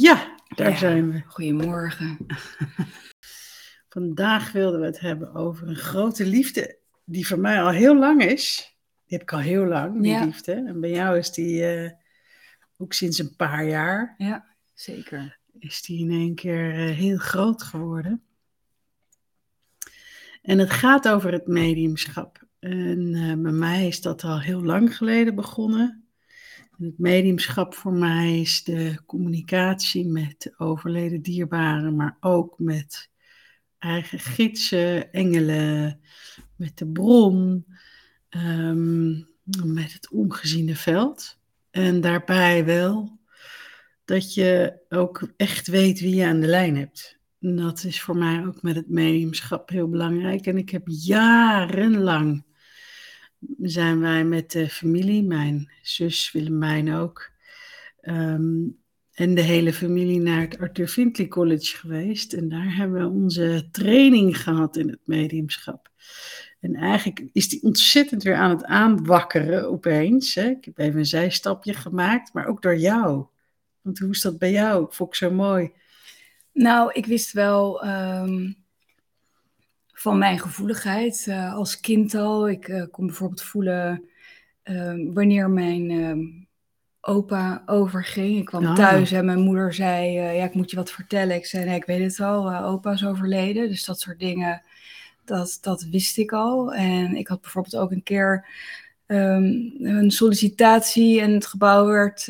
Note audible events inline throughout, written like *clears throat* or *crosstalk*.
Ja, daar Ja. zijn we. Goedemorgen. *laughs* Vandaag wilden we het hebben over een grote liefde die voor mij al heel lang is. Die heb ik al heel lang, die Ja. liefde. En bij jou is die eh, ook sinds een paar jaar, Ja, zeker. is die in één keer eh, heel groot geworden. En het gaat over het mediumschap. En eh, bij mij is dat al heel lang geleden begonnen. En het mediumschap voor mij is de communicatie met de overleden dierbaren, maar ook met eigen gidsen, engelen, met de bron, ehm, met het ongeziene veld. En daarbij wel dat je ook echt weet wie je aan de lijn hebt. Dat is voor mij ook met het mediumschap heel belangrijk. En ik heb jarenlang zijn wij met de familie, mijn zus Willemijn ook, ehm, en de hele familie naar het Arthur Findlay College geweest. En daar hebben we onze training gehad in het mediumschap. En eigenlijk is die ontzettend weer aan het aanwakkeren opeens. Hè? Ik heb even een zijstapje gemaakt, maar ook door jou. Want hoe is dat bij jou? Vond ik zo mooi. Nou, ik wist wel ehm, van mijn gevoeligheid eh, als kind al. Ik eh, kon bijvoorbeeld voelen ehm, wanneer mijn ehm, opa overging. Ik kwam Ah. thuis en mijn moeder zei, eh, ja, ik moet je wat vertellen. Ik zei, nee, ik weet het al, opa is overleden. Dus dat soort dingen, dat, dat wist ik al. En ik had bijvoorbeeld ook een keer ehm, een sollicitatie en het gebouw werd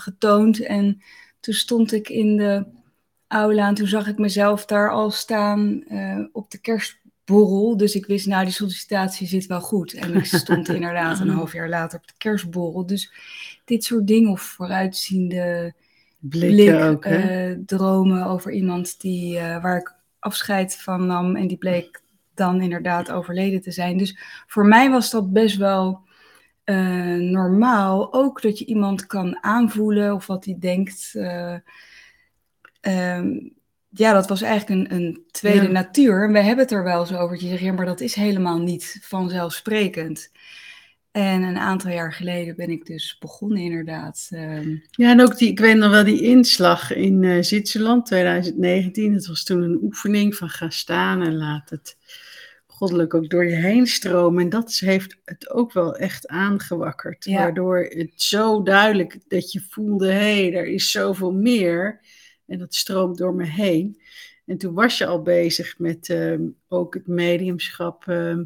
getoond. En toen stond ik in de aula en toen zag ik mezelf daar al staan op de kerstborrel. Dus ik wist, nou, die sollicitatie zit wel goed. En ik stond *laughs* inderdaad een half jaar later op de kerstborrel. Dus dit soort dingen of vooruitziende Blikken blik, ook, eh, dromen over iemand die, eh, waar ik afscheid van nam en die bleek dan inderdaad overleden te zijn. Dus voor mij was dat best wel eh, normaal. Ook dat je iemand kan aanvoelen of wat hij denkt. eh, ehm, ja, dat was eigenlijk een, een tweede Ja. natuur. En we hebben het er wel eens over. Je zegt, ja, maar dat is helemaal niet vanzelfsprekend. En een aantal jaar geleden ben ik dus begonnen inderdaad. ehm, Ja, en ook die, ik weet nog wel die inslag in eh Zwitserland 2019. Het was toen een oefening van ga staan en laat het goddelijk ook door je heen stromen. En dat heeft het ook wel echt aangewakkerd. Ja. Waardoor het zo duidelijk dat je voelde, hé, hey, er is zoveel meer. En dat stroomt door me heen. En toen was je al bezig met ehm, ook het mediumschap, ehm,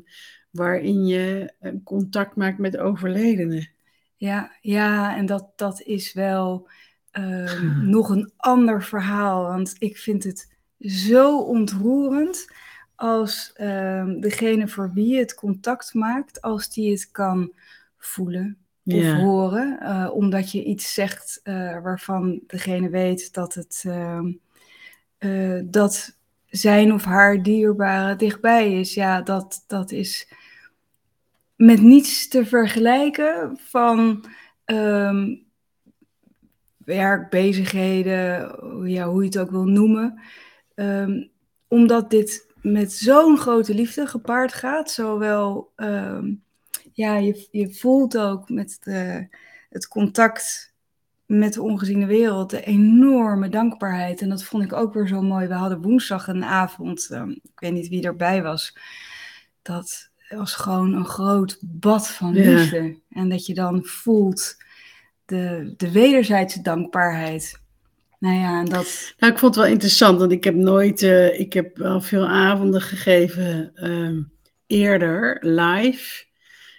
waarin je eh, contact maakt met overledenen. Ja, ja, en dat, dat is wel ehm, nog een ander verhaal. Want ik vind het zo ontroerend als ehm, degene voor wie je het contact maakt, als die het kan voelen of Ja. horen. eh, omdat je iets zegt eh, waarvan degene weet dat het ehm, eh, dat zijn of haar dierbare dichtbij is. Ja, dat, dat is met niets te vergelijken van ehm, werk, bezigheden, ja, hoe je het ook wil noemen. Ehm, omdat dit met zo'n grote liefde gepaard gaat, zowel, ja, je, je voelt ook met de, het contact met de ongeziene wereld de enorme dankbaarheid. En dat vond ik ook weer zo mooi. We hadden woensdag een avond, ehm, ik weet niet wie erbij was, dat was gewoon een groot bad van Ja. liefde. En dat je dan voelt de, de wederzijdse dankbaarheid. Nou ja, en dat, Nou, ik vond het wel interessant, want ik heb nooit, eh, ik heb wel veel avonden gegeven ehm, eerder, live.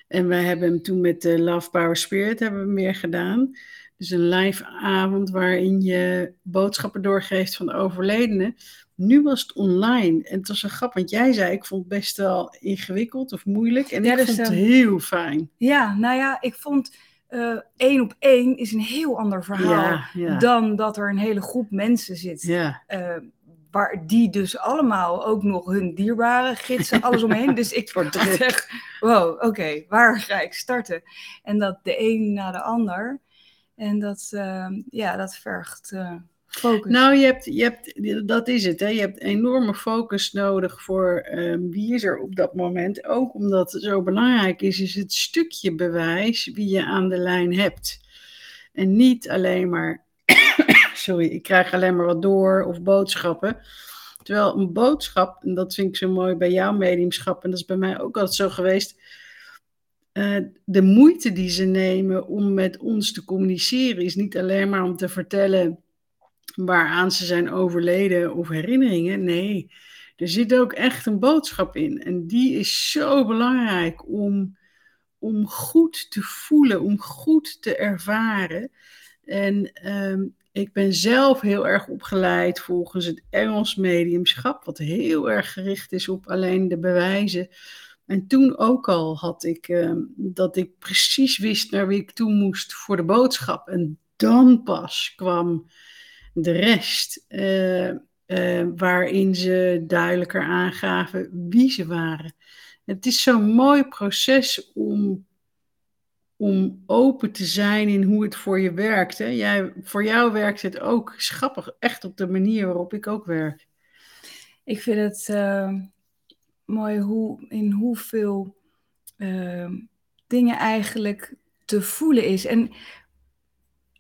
En we hebben hem toen met de Love Power Spirit hebben we meer gedaan. Dus een live avond waarin je boodschappen doorgeeft van de overledene. Nu was het online. En het was een grap, want jij zei, ik vond het best wel ingewikkeld of moeilijk. En Ja, ik dus, vond het eh, heel fijn. ja, nou ja, ik vond eh, één op één is een heel ander verhaal Ja, ja, dan dat er een hele groep mensen zit. ja. eh, waar die dus allemaal ook nog hun dierbare gidsen, alles omheen. Dus ik *laughs* druk. echt, wow, oké, waar ga ik starten? En dat de een na de ander. En dat, eh, ja, dat vergt eh, focus. Nou, je hebt, je hebt, dat is het. Hè? Je hebt enorme focus nodig voor ehm, wie is er op dat moment. Ook omdat het zo belangrijk is, is het stukje bewijs wie je aan de lijn hebt. En niet alleen maar, sorry, ik krijg alleen maar wat door of boodschappen. Terwijl een boodschap, en dat vind ik zo mooi bij jouw mediumschap, en dat is bij mij ook altijd zo geweest. Uh, de moeite die ze nemen om met ons te communiceren is niet alleen maar om te vertellen waaraan ze zijn overleden of herinneringen. Nee, er zit ook echt een boodschap in. En die is zo belangrijk om, om goed te voelen, om goed te ervaren. En ehm, ik ben zelf heel erg opgeleid volgens het Engels mediumschap, wat heel erg gericht is op alleen de bewijzen. En toen ook al had ik ehm, dat ik precies wist naar wie ik toe moest voor de boodschap. En dan pas kwam de rest, uh, uh, waarin ze duidelijker aangaven wie ze waren. Het is zo'n mooi proces om, om open te zijn in hoe het voor je werkt. Hè? Jij, voor jou werkt het ook schappig, echt op de manier waarop ik ook werk. Ik vind het uh, mooi hoe, in hoeveel dingen eigenlijk te voelen is. En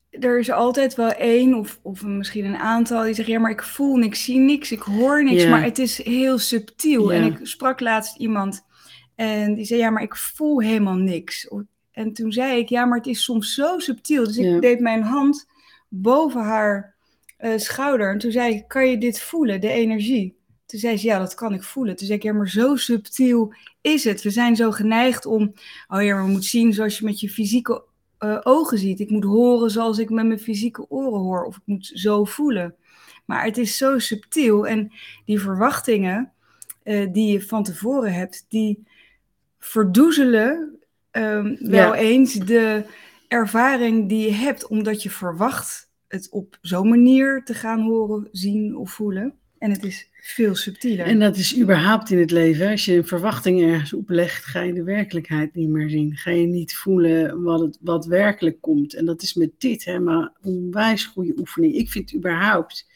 er is altijd wel één of, of misschien een aantal die zeggen: Ja, maar ik voel niks, ik zie niks, ik hoor niks. Maar het is heel subtiel. En ik sprak laatst iemand en die zei: Ja, maar ik voel helemaal niks. En toen zei ik: Ja, maar het is soms zo subtiel. Dus ik deed mijn hand boven haar uh, schouder. En toen zei ik: Kan je dit voelen, de energie? Toen zei ze, ja, dat kan ik voelen. Toen zei ik, ja, maar zo subtiel is het. We zijn zo geneigd om, oh ja, maar we moeten zien zoals je met je fysieke uh, ogen ziet. Ik moet horen zoals ik met mijn fysieke oren hoor. Of ik moet zo voelen. Maar het is zo subtiel. En die verwachtingen uh, die je van tevoren hebt, die verdoezelen um, wel ja. eens de ervaring die je hebt. Omdat je verwacht het op zo'n manier te gaan horen, zien of voelen. En het is veel subtieler. En dat is überhaupt in het leven. Als je een verwachting ergens oplegt, ga je de werkelijkheid niet meer zien. Ga je niet voelen wat, het, wat werkelijk komt. En dat is met dit helemaal onwijs goede oefening. Ik vind überhaupt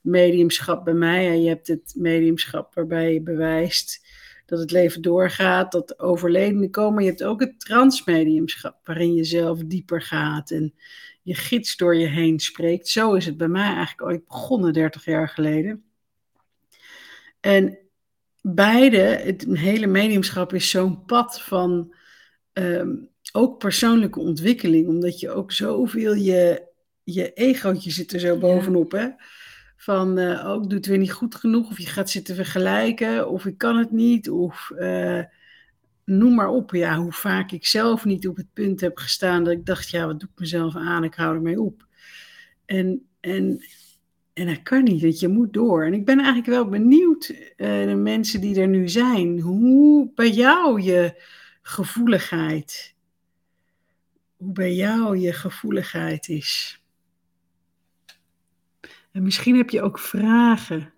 mediumschap bij mij. Je hebt het mediumschap waarbij je bewijst dat het leven doorgaat, dat overledenen komen. Je hebt ook het transmediumschap, waarin je zelf dieper gaat en je gids door je heen spreekt. Zo is het bij mij eigenlijk ooit begonnen, 30 jaar geleden. En beide, het hele mediumschap is zo'n pad van ehm, ook persoonlijke ontwikkeling, omdat je ook zoveel je, je egootje zit er zo bovenop, hè. Van, uh, oh, ik doe het weer niet goed genoeg, of je gaat zitten vergelijken, of ik kan het niet, of uh, noem maar op. Ja, hoe vaak ik zelf niet op het punt heb gestaan dat ik dacht, ja, wat doe ik mezelf aan, ik hou ermee op. En, en en dat kan niet, want je moet door. En ik ben eigenlijk wel benieuwd, uh, de mensen die er nu zijn, hoe bij jou je gevoeligheid, hoe bij jou je gevoeligheid is. En misschien heb je ook vragen.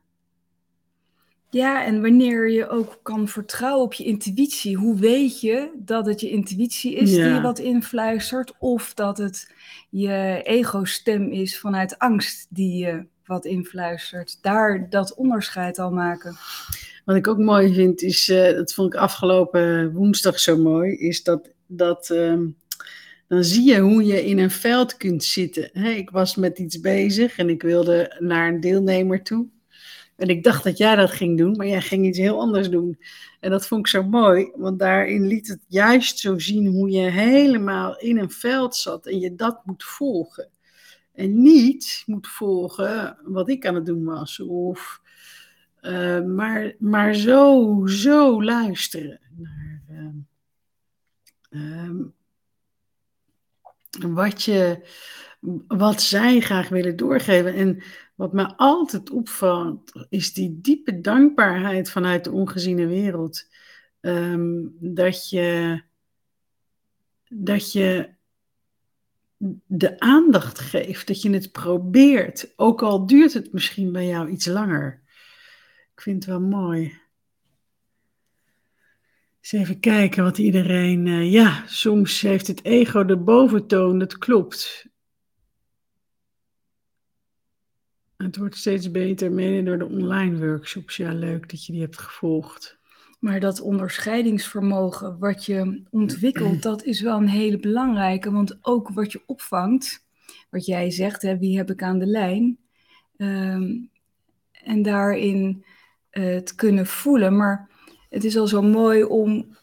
Ja, en wanneer je ook kan vertrouwen op je intuïtie. Hoe weet je dat het je intuïtie is ja. die je wat influistert? Of dat het je ego-stem is vanuit angst die je wat influistert. Daar dat onderscheid al maken. Wat ik ook mooi vind is, uh, dat vond ik afgelopen woensdag zo mooi, is dat, dat uh, dan zie je hoe je in een veld kunt zitten. Ik was met iets bezig en ik wilde naar een deelnemer toe. En ik dacht dat jij dat ging doen, maar jij ging iets heel anders doen. En dat vond ik zo mooi, want daarin liet het juist zo zien hoe je helemaal in een veld zat en je dat moet volgen. En niet moet volgen wat ik aan het doen was. Of, uh, maar, maar zo, zo luisteren naar uh, wat, je, wat zij graag willen doorgeven. En wat me altijd opvalt, is die diepe dankbaarheid vanuit de ongeziene wereld. Um, dat je. Dat je de aandacht geeft, dat je het probeert, ook al duurt het misschien bij jou iets langer. Ik vind het wel mooi. Eens even kijken wat iedereen. Uh, ja, soms heeft het ego de boventoon, dat klopt. Het wordt steeds beter, mede door de online workshops. Ja, leuk dat je die hebt gevolgd. Maar dat onderscheidingsvermogen wat je ontwikkelt, *clears throat* dat is wel een hele belangrijke. Want ook wat je opvangt, wat jij zegt, hè, wie heb ik aan de lijn? Ehm, en daarin uh, te kunnen voelen. Maar het is al zo mooi om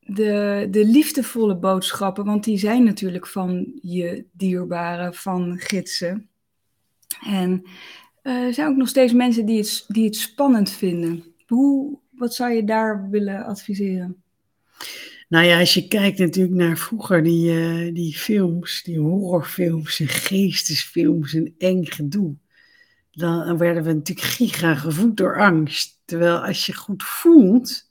de, de liefdevolle boodschappen, want die zijn natuurlijk van je dierbaren, van gidsen. En uh, er zijn ook nog steeds mensen die het, die het spannend vinden. Hoe, wat zou je daar willen adviseren? Nou ja, als je kijkt natuurlijk naar vroeger die, uh, die films, die horrorfilms en geestesfilms en eng gedoe. Dan werden we natuurlijk giga gevoed door angst. Terwijl als je goed voelt,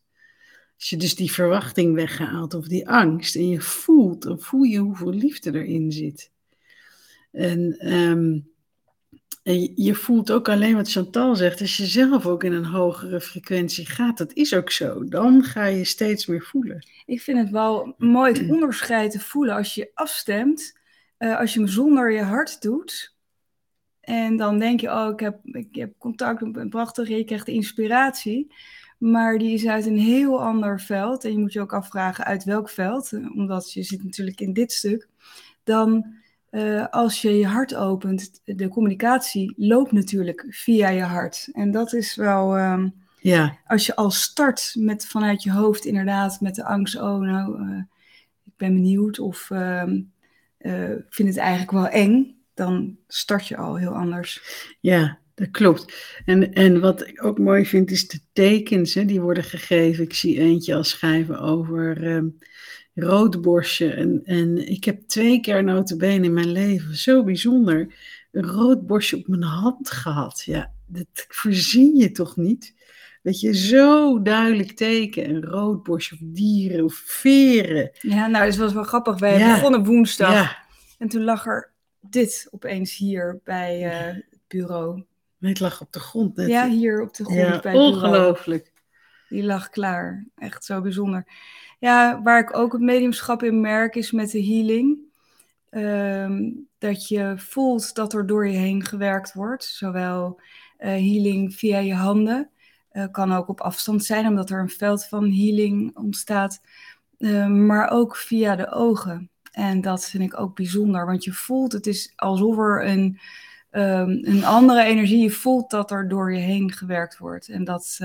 als je dus die verwachting weghaalt of die angst en je voelt, dan voel je hoeveel liefde erin zit. En en je voelt ook alleen wat Chantal zegt, als je zelf ook in een hogere frequentie gaat, dat is ook zo. Dan ga je steeds meer voelen. Ik vind het wel mooi het onderscheid te voelen als je afstemt, uh, als je hem zonder je hart doet. En dan denk je, oh, ik heb, ik heb contact, ik ben prachtig, je krijgt inspiratie. Maar die is uit een heel ander veld. En je moet je ook afvragen uit welk veld, omdat je zit natuurlijk in dit stuk. Dan uh, als je je hart opent, de communicatie loopt natuurlijk via je hart. En dat is wel, um, ja. als je al start met vanuit je hoofd inderdaad met de angst, oh nou, uh, ik ben benieuwd of uh, vind het eigenlijk wel eng, dan start je al heel anders. Ja, dat klopt. En, en wat ik ook mooi vind is de tekens, hè, die worden gegeven. Ik zie eentje al schrijven over um, roodborstje. En, en ik heb twee keer notabene in mijn leven, zo bijzonder, een roodborstje op mijn hand gehad. Ja, dat verzin je toch niet? Dat je zo duidelijk teken, een roodborstje of dieren of veren. Ja, nou, het was wel grappig. Wij ja. begonnen woensdag ja. en toen lag er dit opeens hier bij uh, het bureau. Het lag op de grond. Net. Ja, hier op de grond ja, bij het Ongelooflijk. Die lag klaar. Echt zo bijzonder. Ja, waar ik ook het mediumschap in merk is met de healing. Um, dat je voelt dat er door je heen gewerkt wordt. Zowel uh, healing via je handen. Uh, kan ook op afstand zijn, omdat er een veld van healing ontstaat. Uh, maar ook via de ogen. En dat vind ik ook bijzonder, want je voelt, het is alsof er een, um, een andere energie, je voelt dat er door je heen gewerkt wordt. En dat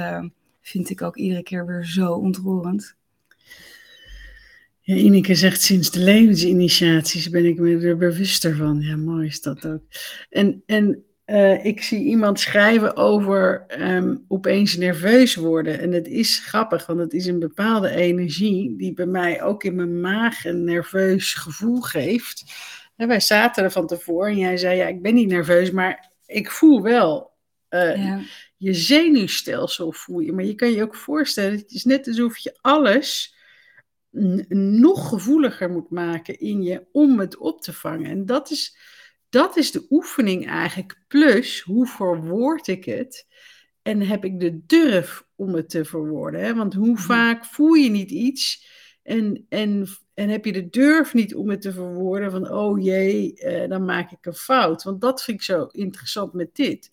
vind ik ook iedere keer weer zo ontroerend. Ja, Ineke zegt sinds de levensinitiaties ben ik me er bewuster van. Ja, mooi is dat ook. En, en uh, ik zie iemand schrijven over um, opeens nerveus worden. En het is grappig, want het is een bepaalde energie die bij mij ook in mijn maag een nerveus gevoel geeft. En wij zaten er van tevoren en jij zei, ja, ik ben niet nerveus, maar ik voel wel uh, ja. je zenuwstelsel voel je. Maar je kan je ook voorstellen, het is net alsof je alles nog gevoeliger moet maken in je om het op te vangen. En dat is, dat is de oefening eigenlijk. Plus, hoe verwoord ik het? En heb ik de durf om het te verwoorden? Hè? Want hoe vaak voel je niet iets en, en, en heb je de durf niet om het te verwoorden van, oh jee, eh, dan maak ik een fout. Want dat vind ik zo interessant met dit.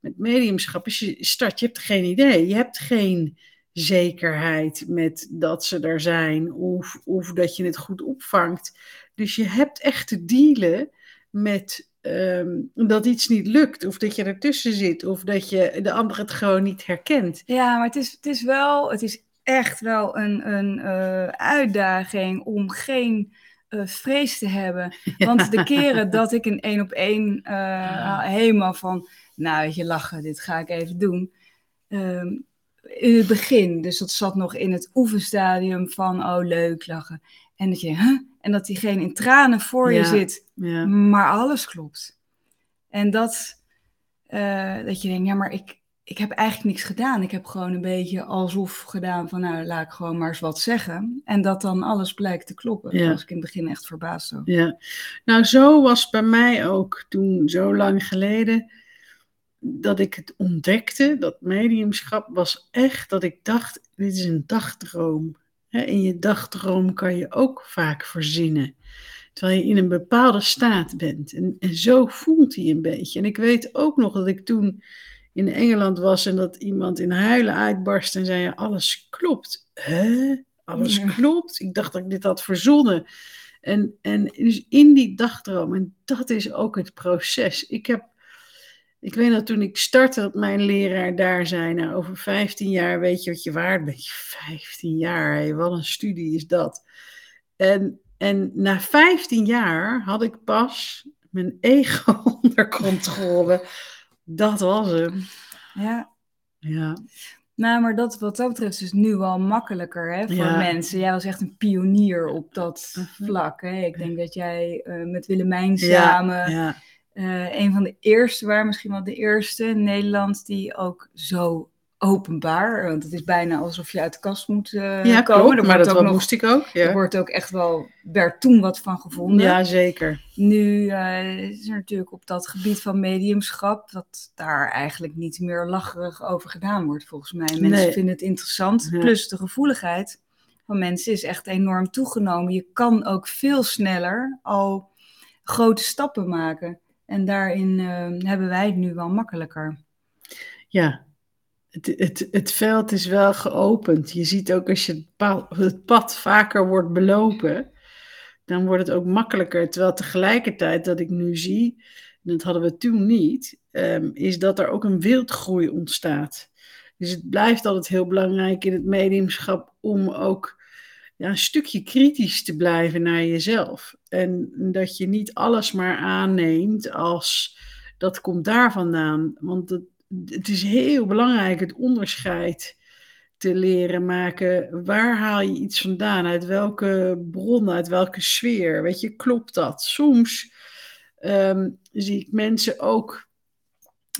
Met mediumschap, als je start, je hebt geen idee. Je hebt geen zekerheid met dat ze er zijn of, of dat je het goed opvangt. Dus je hebt echt te dealen met ehm, dat iets niet lukt of dat je ertussen zit of dat je de ander het gewoon niet herkent. Ja, maar het is, het is wel, het is echt wel een, een uh, uitdaging om geen uh, vrees te hebben. *laughs* Want de keren dat ik een één op één uh, helemaal van, nou je lachen, dit ga ik even doen. Um, in het begin. Dus dat zat nog in het oefenstadium van, oh leuk, lachen. En dat je, huh? En dat diegene in tranen voor je zit. Ja. Maar alles klopt. En dat, uh, dat je denkt, ja, maar ik, ik heb eigenlijk niks gedaan. Ik heb gewoon een beetje alsof gedaan van, nou, laat ik gewoon maar eens wat zeggen. En dat dan alles blijkt te kloppen. Ja. was ik in het begin echt verbaasd over. Ja, nou zo was bij mij ook toen, zo lang geleden dat ik het ontdekte, dat mediumschap, was echt dat ik dacht, dit is een dagdroom. In je dagdroom kan je ook vaak verzinnen. Terwijl je in een bepaalde staat bent. En, en zo voelt hij een beetje. En ik weet ook nog dat ik toen in Engeland was en dat iemand in huilen uitbarst en zei: Alles klopt. Hè? Alles klopt. Ik dacht dat ik dit had verzonnen. En, en dus in die dagdroom, en dat is ook het proces. Ik heb, ik weet nog toen ik startte, dat mijn leraar daar zei, nou over 15 jaar weet je wat je waard bent. 15 jaar, hé, wat een studie is dat. En, en na 15 jaar had ik pas mijn ego *laughs* onder controle. Dat was hem. Ja. Ja. Nou, maar dat wat dat betreft is nu wel makkelijker hè, voor Ja. mensen. Jij was echt een pionier op dat Mhm. vlak. Hè? Ik denk dat jij eh, met Willemijn Ja, samen ja. Eh, een van de eerste waren, misschien wel de eerste in Nederland, die ook zo openbaar, want het is bijna alsof je uit de kast moet eh, ja, komen. klopt, Er maar dat nog, moest ik ook. er Ja, wordt ook echt wel, werd toen wat van gevonden. ja zeker. Nu eh, is er natuurlijk op dat gebied van mediumschap, dat daar eigenlijk niet meer lacherig over gedaan wordt, volgens mij. Mensen Nee. vinden het interessant. Ja. Plus de gevoeligheid van mensen is echt enorm toegenomen. Je kan ook veel sneller al grote stappen maken. En daarin eh, hebben wij het nu wel makkelijker. Ja, het, het, het veld is wel geopend. Je ziet ook als je het pad, het pad vaker wordt belopen, dan wordt het ook makkelijker. Terwijl tegelijkertijd dat ik nu zie, en dat hadden we toen niet, ehm, is dat er ook een wildgroei ontstaat. Dus het blijft altijd heel belangrijk in het mediumschap om ook ja, een stukje kritisch te blijven naar jezelf. En dat je niet alles maar aanneemt als dat komt daar vandaan. Want het, het is heel belangrijk het onderscheid te leren maken. Waar haal je iets vandaan? Uit welke bron, uit welke sfeer? Weet je, klopt dat? Soms ehm, zie ik mensen ook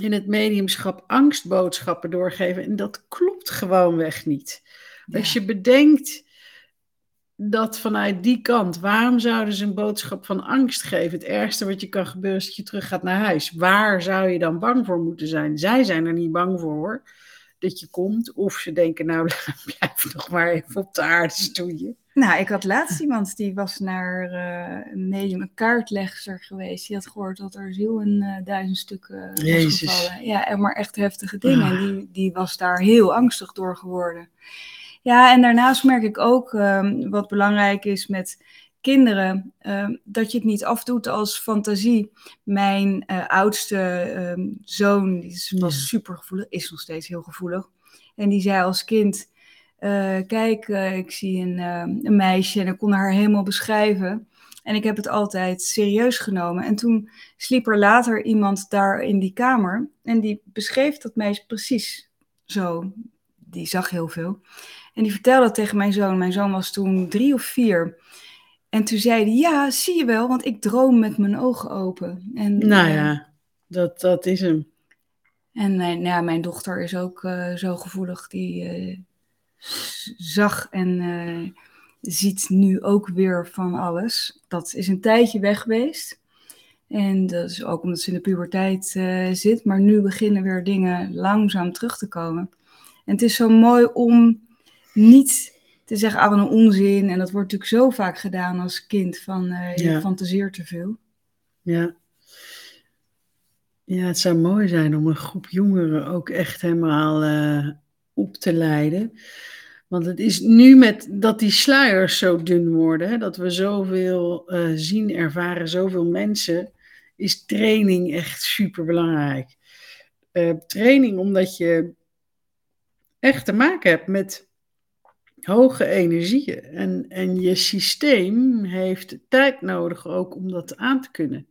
in het mediumschap angstboodschappen doorgeven. En dat klopt gewoonweg niet. Als je bedenkt dat vanuit die kant, waarom zouden ze een boodschap van angst geven? Het ergste wat je kan gebeuren is dat je terug gaat naar huis. Waar zou je dan bang voor moeten zijn? Zij zijn er niet bang voor hoor, dat je komt. Of ze denken, nou *laughs* blijf nog maar even op de aarde stoeien. Nou, ik had laatst iemand die was naar eh, een medium, een kaartlegster geweest. Die had gehoord dat er ziel in eh, duizend stukken was Jezus. gevallen. Ja, en maar echt heftige dingen. En die, die was daar heel angstig door geworden. Ja, en daarnaast merk ik ook ehm, wat belangrijk is met kinderen, ehm, dat je het niet afdoet als fantasie. Mijn eh, oudste ehm, zoon, die is- was Ja. super gevoelig, is nog steeds heel gevoelig. En die zei als kind, eh, kijk, eh, ik zie een, een meisje en ik kon haar helemaal beschrijven. En ik heb het altijd serieus genomen. En toen sliep er later iemand daar in die kamer en die beschreef dat meisje precies zo. Die zag heel veel. En die vertelde dat tegen mijn zoon. Mijn zoon was toen drie of vier. En toen zei hij, ja, zie je wel, want ik droom met mijn ogen open. En, Nou eh, ja, dat, dat is hem. en mijn, ja, mijn dochter is ook eh, zo gevoelig. Die eh, zag en eh, ziet nu ook weer van alles. Dat is een tijdje weg geweest. En dat is ook omdat ze in de puberteit eh, zit. Maar nu beginnen weer dingen langzaam terug te komen. En het is zo mooi om niet te zeggen, ah, wat een onzin. En dat wordt natuurlijk zo vaak gedaan als kind. Van, eh, je Ja. fantaseert te veel. Ja. Ja, het zou mooi zijn om een groep jongeren ook echt helemaal eh, op te leiden. Want het is nu met dat die sluiers zo dun worden, hè, dat we zoveel eh, zien, ervaren, zoveel mensen, is training echt super belangrijk. training omdat je echt te maken hebt met hoge energieën. En, en je systeem heeft tijd nodig ook om dat aan te kunnen.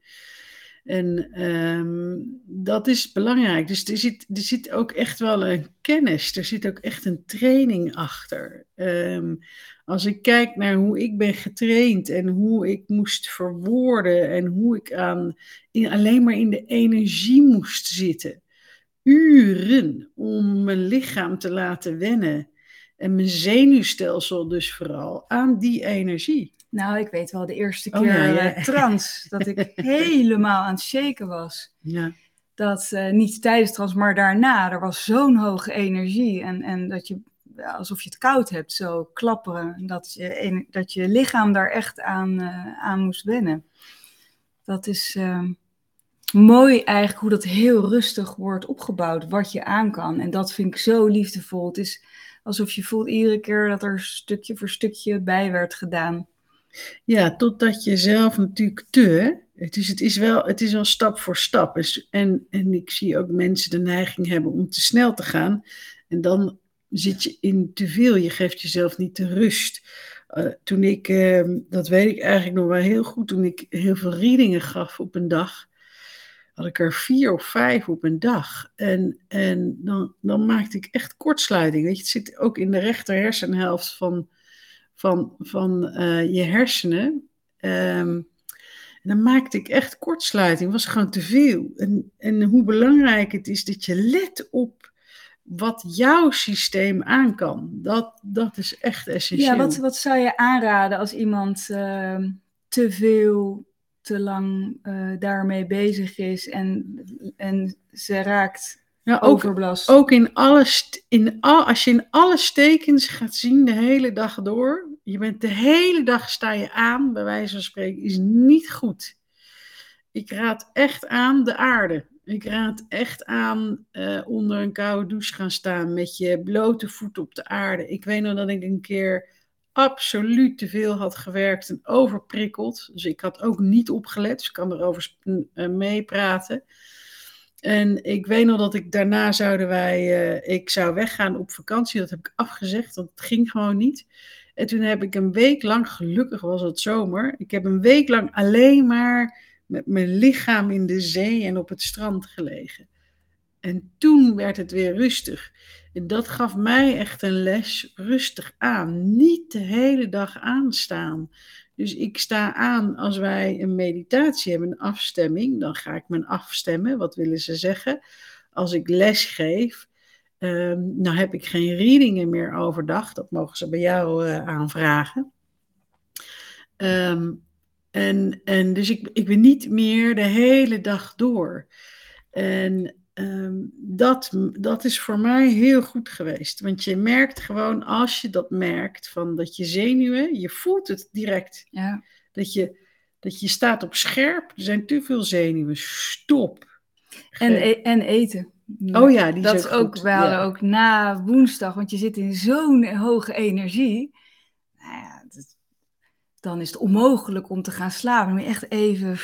En ehm, dat is belangrijk. Dus er zit, er zit ook echt wel een kennis, er zit ook echt een training achter. Ehm, als ik kijk naar hoe ik ben getraind en hoe ik moest verwoorden en hoe ik aan, in, alleen maar in de energie moest zitten. Uren om mijn lichaam te laten wennen en mijn zenuwstelsel dus vooral aan die energie. Nou, ik weet wel, de eerste Oh, keer ja, ja. eh, trans, dat ik *laughs* helemaal aan het shaken was. Ja, Dat eh, niet tijdens trans, maar daarna, er was zo'n hoge energie. En, en dat je, ja, alsof je het koud hebt, zo klapperen. Dat je, en- dat je lichaam daar echt aan, eh, aan moest wennen. Dat is eh, mooi eigenlijk hoe dat heel rustig wordt opgebouwd, wat je aan kan. En dat vind ik zo liefdevol. Het is alsof je voelt iedere keer dat er stukje voor stukje bij werd gedaan. Ja, totdat je zelf natuurlijk te. Het is, het is, wel, het is wel stap voor stap. Dus- En, en ik zie ook mensen de neiging hebben om te snel te gaan. En dan zit je in te veel. Je geeft jezelf niet de rust. Eh, toen ik, ehm, dat weet ik eigenlijk nog wel heel goed, toen ik heel veel readingen gaf op een dag, had ik er vier of vijf op een dag. En, en dan, dan maakte ik echt kortsluiting. Weet je, het zit ook in de rechter hersenhelft van, van, van eh, je hersenen. Ehm, en dan maakte ik echt kortsluiting. Het was gewoon te veel. En, en hoe belangrijk het is dat je let op wat jouw systeem aan kan. Dat, dat is echt essentieel. Ja, wat, wat zou je aanraden als iemand ehm, te veel, te lang eh, daarmee bezig is en, en ze raakt Ja, ook, overbelast? ook in alle, st- in al, als je in alle stekens gaat zien de hele dag door. Je bent de hele dag sta je aan, bij wijze van spreken, is niet goed. Ik raad echt aan de aarde. Ik raad echt aan eh, onder een koude douche gaan staan met je blote voet op de aarde. Ik weet nog dat ik een keer absoluut te veel had gewerkt en overprikkeld. Dus ik had ook niet opgelet, dus ik kan erover eh, meepraten. En ik weet nog dat ik daarna zouden wij, eh, ik zou weggaan op vakantie. Dat heb ik afgezegd, want het ging gewoon niet. En toen heb ik een week lang, gelukkig was het zomer, ik heb een week lang alleen maar met mijn lichaam in de zee en op het strand gelegen. En toen werd het weer rustig. Dat gaf mij echt een les, rustig aan. Niet de hele dag aanstaan. Dus ik sta aan als wij een meditatie hebben, een afstemming. Dan ga ik me afstemmen. Wat willen ze zeggen? Als ik les geef, ehm, nou heb ik geen readingen meer overdag. Dat mogen ze bij jou eh, aanvragen. Ehm, en, en dus ik, ik ben niet meer de hele dag door. En ehm, dat, dat is voor mij heel goed geweest. Want je merkt gewoon, als je dat merkt, van dat je zenuwen, je voelt het direct. Ja. Dat je, dat je staat op scherp, er zijn te veel zenuwen, stop. En, e- en eten. oh ja, die dat is ook ook, goed, we hadden ja. ook na woensdag, want je zit in zo'n hoge energie. Nou ja, dat- dan is het onmogelijk om te gaan slapen. Dan moet je echt even.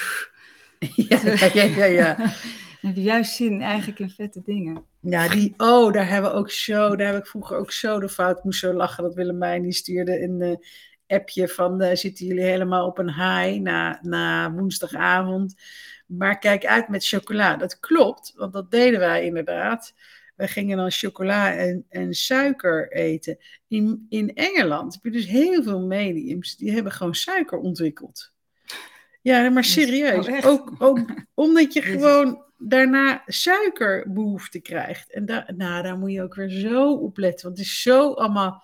*laughs* ja, ja, ja, ja, *laughs* heb je juist zin eigenlijk in vette dingen. Ja, die, oh, daar hebben we ook zo, daar heb ik vroeger ook zo de fout, ik moest zo lachen dat Willemijn die stuurde een appje van, eh, zitten jullie helemaal op een high na, na woensdagavond, maar kijk uit met chocola. Dat klopt, want dat deden wij inderdaad. Wij gingen dan chocola en, en suiker eten. In, in Engeland heb je dus heel veel mediums, die hebben gewoon suiker ontwikkeld. Ja, maar serieus. Oh, echt? ook, ook omdat je *laughs* gewoon daarna suikerbehoefte krijgt. En daar, nou, daar moet je ook weer zo op letten. Want het is zo allemaal.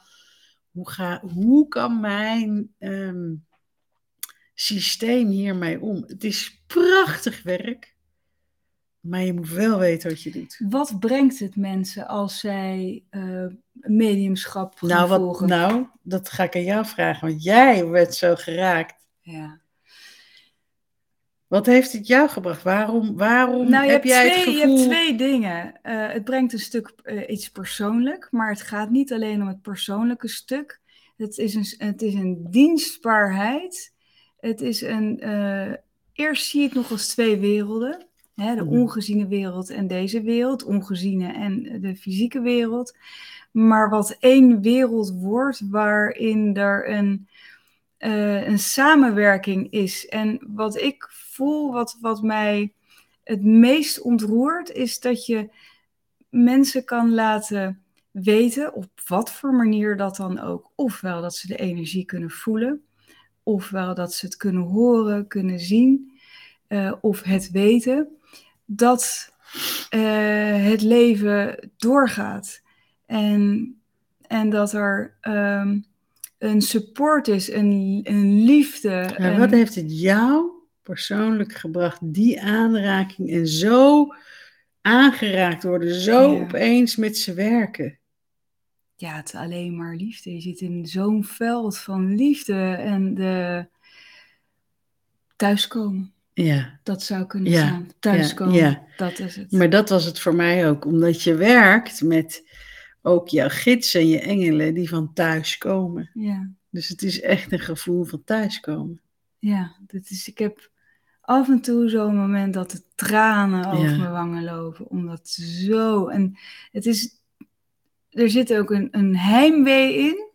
Hoe, ga, hoe kan mijn ehm, systeem hiermee om? Het is prachtig werk. Maar je moet wel weten wat je doet. Wat brengt het mensen als zij eh, mediumschap Nou, wat, volgen? nou, dat ga ik aan jou vragen. Want jij werd zo geraakt. Ja. Wat heeft het jou gebracht? Waarom, waarom Nou, je heb jij twee, het je gevoel... hebt twee dingen. Eh, het brengt een stuk eh, iets persoonlijk, maar het gaat niet alleen om het persoonlijke stuk. Het is een, het is een dienstbaarheid. Het is een. eh, eerst zie je het nog als twee werelden: hè, de Mhm. ongeziene wereld en deze wereld, ongeziene en de fysieke wereld. Maar wat één wereld wordt waarin er een, een samenwerking is. En wat ik voel, wat, wat mij het meest ontroert, is dat je mensen kan laten weten, op wat voor manier dat dan ook, ofwel dat ze de energie kunnen voelen, ofwel dat ze het kunnen horen, kunnen zien, eh, of het weten, dat eh, het leven doorgaat. En, en dat er ehm, een support is, een, een liefde. Een- wat heeft het jou persoonlijk gebracht, die aanraking en zo aangeraakt worden, zo Ja. opeens met ze werken? ja, het is alleen maar liefde. Je zit in zo'n veld van liefde en de thuiskomen. Ja, Dat zou kunnen Ja, zijn. Thuiskomen, ja. dat is het. maar dat was het voor mij ook, omdat je werkt met ook jouw gidsen en je engelen die van thuis komen. Ja. Dus het is echt een gevoel van thuiskomen. Ja, dat is, ik heb af en toe zo'n moment dat de tranen over mijn wangen lopen. Omdat zo. En het is. Er zit ook een, een heimwee in.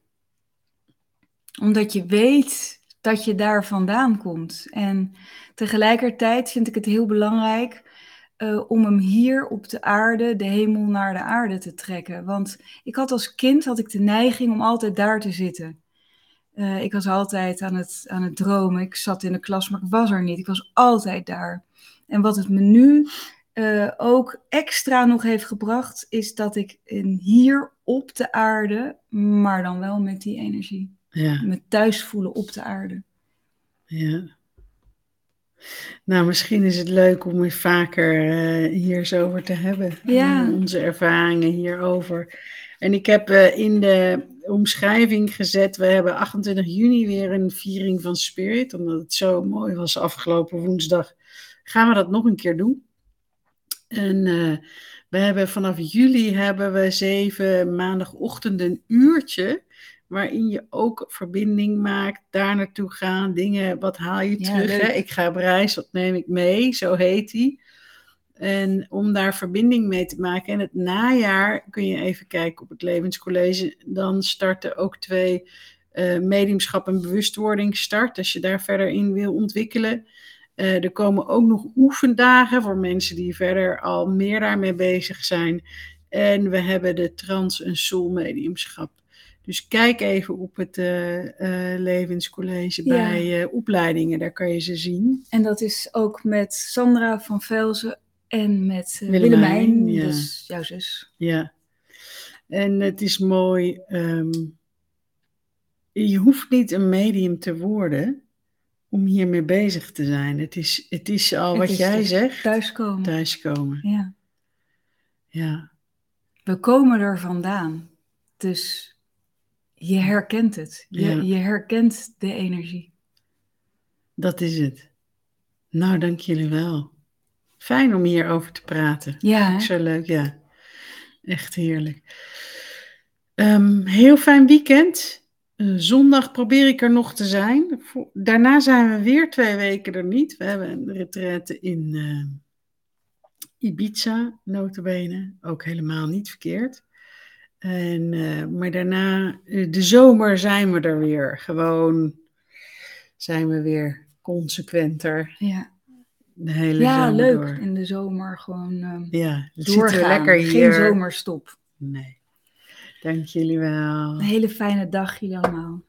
Omdat je weet dat je daar vandaan komt. En tegelijkertijd vind ik het heel belangrijk. eh, om hem hier op de aarde, de hemel naar de aarde te trekken. Want ik had als kind had ik de neiging om altijd daar te zitten. Eh, ik was altijd aan het, aan het dromen. Ik zat in de klas, maar ik was er niet. Ik was altijd daar. En wat het me nu eh, ook extra nog heeft gebracht, is dat ik in, hier op de aarde, maar dan wel met die energie, Ja, me thuis voelen op de aarde. ja. Nou, misschien is het leuk om weer vaker eh, hier zo over te hebben. Ja. Onze ervaringen hierover. En ik heb in de omschrijving gezet, we hebben 28 juni weer een viering van Spirit, omdat het zo mooi was afgelopen woensdag. Gaan we dat nog een keer doen? En eh, we hebben vanaf juli hebben we zeven maandagochtenden een uurtje waarin je ook verbinding maakt, daar naartoe gaan, dingen, wat haal je Ja, terug? Hè? Ik ga op reis, wat neem ik mee? Zo heet die. En om daar verbinding mee te maken. En het najaar kun je even kijken op het Levenscollege. Dan starten ook twee eh mediumschap en bewustwording start. Als je daar verder in wil ontwikkelen. Eh, er komen ook nog oefendagen voor mensen die verder al meer daarmee bezig zijn. En we hebben de trans- en soul mediumschap. Dus kijk even op het eh, Levenscollege Ja. bij opleidingen, daar kan je ze zien. En dat is ook met Sandra van Velzen en met eh, Willemijn, Willemijn, ja. dus jouw zus. Ja. En het is mooi. ehm, je hoeft niet een medium te worden om hiermee bezig te zijn. Het is, het is al Het wat is jij dus zegt. Thuiskomen. Thuiskomen. Ja. Ja. We komen er vandaan. Dus je herkent het. Je, Ja. je herkent de energie. Dat is het. Nou, dank jullie wel. Fijn om hierover te praten. Ja? Zo leuk, ja. Echt heerlijk. Ehm, heel fijn weekend. Eh, zondag probeer ik er nog te zijn. Vo- Daarna zijn we weer twee weken er niet. We hebben een retraite in eh, Ibiza, notabene. Ook helemaal niet verkeerd. En, eh, maar daarna, de zomer zijn we er weer. Gewoon zijn we weer consequenter ja. De hele ja zomer leuk. door. In de zomer gewoon ehm Ja, het doorgaan. zit er lekker hier. Geen zomerstop. Nee. Dank jullie wel. Een hele fijne dag jullie allemaal.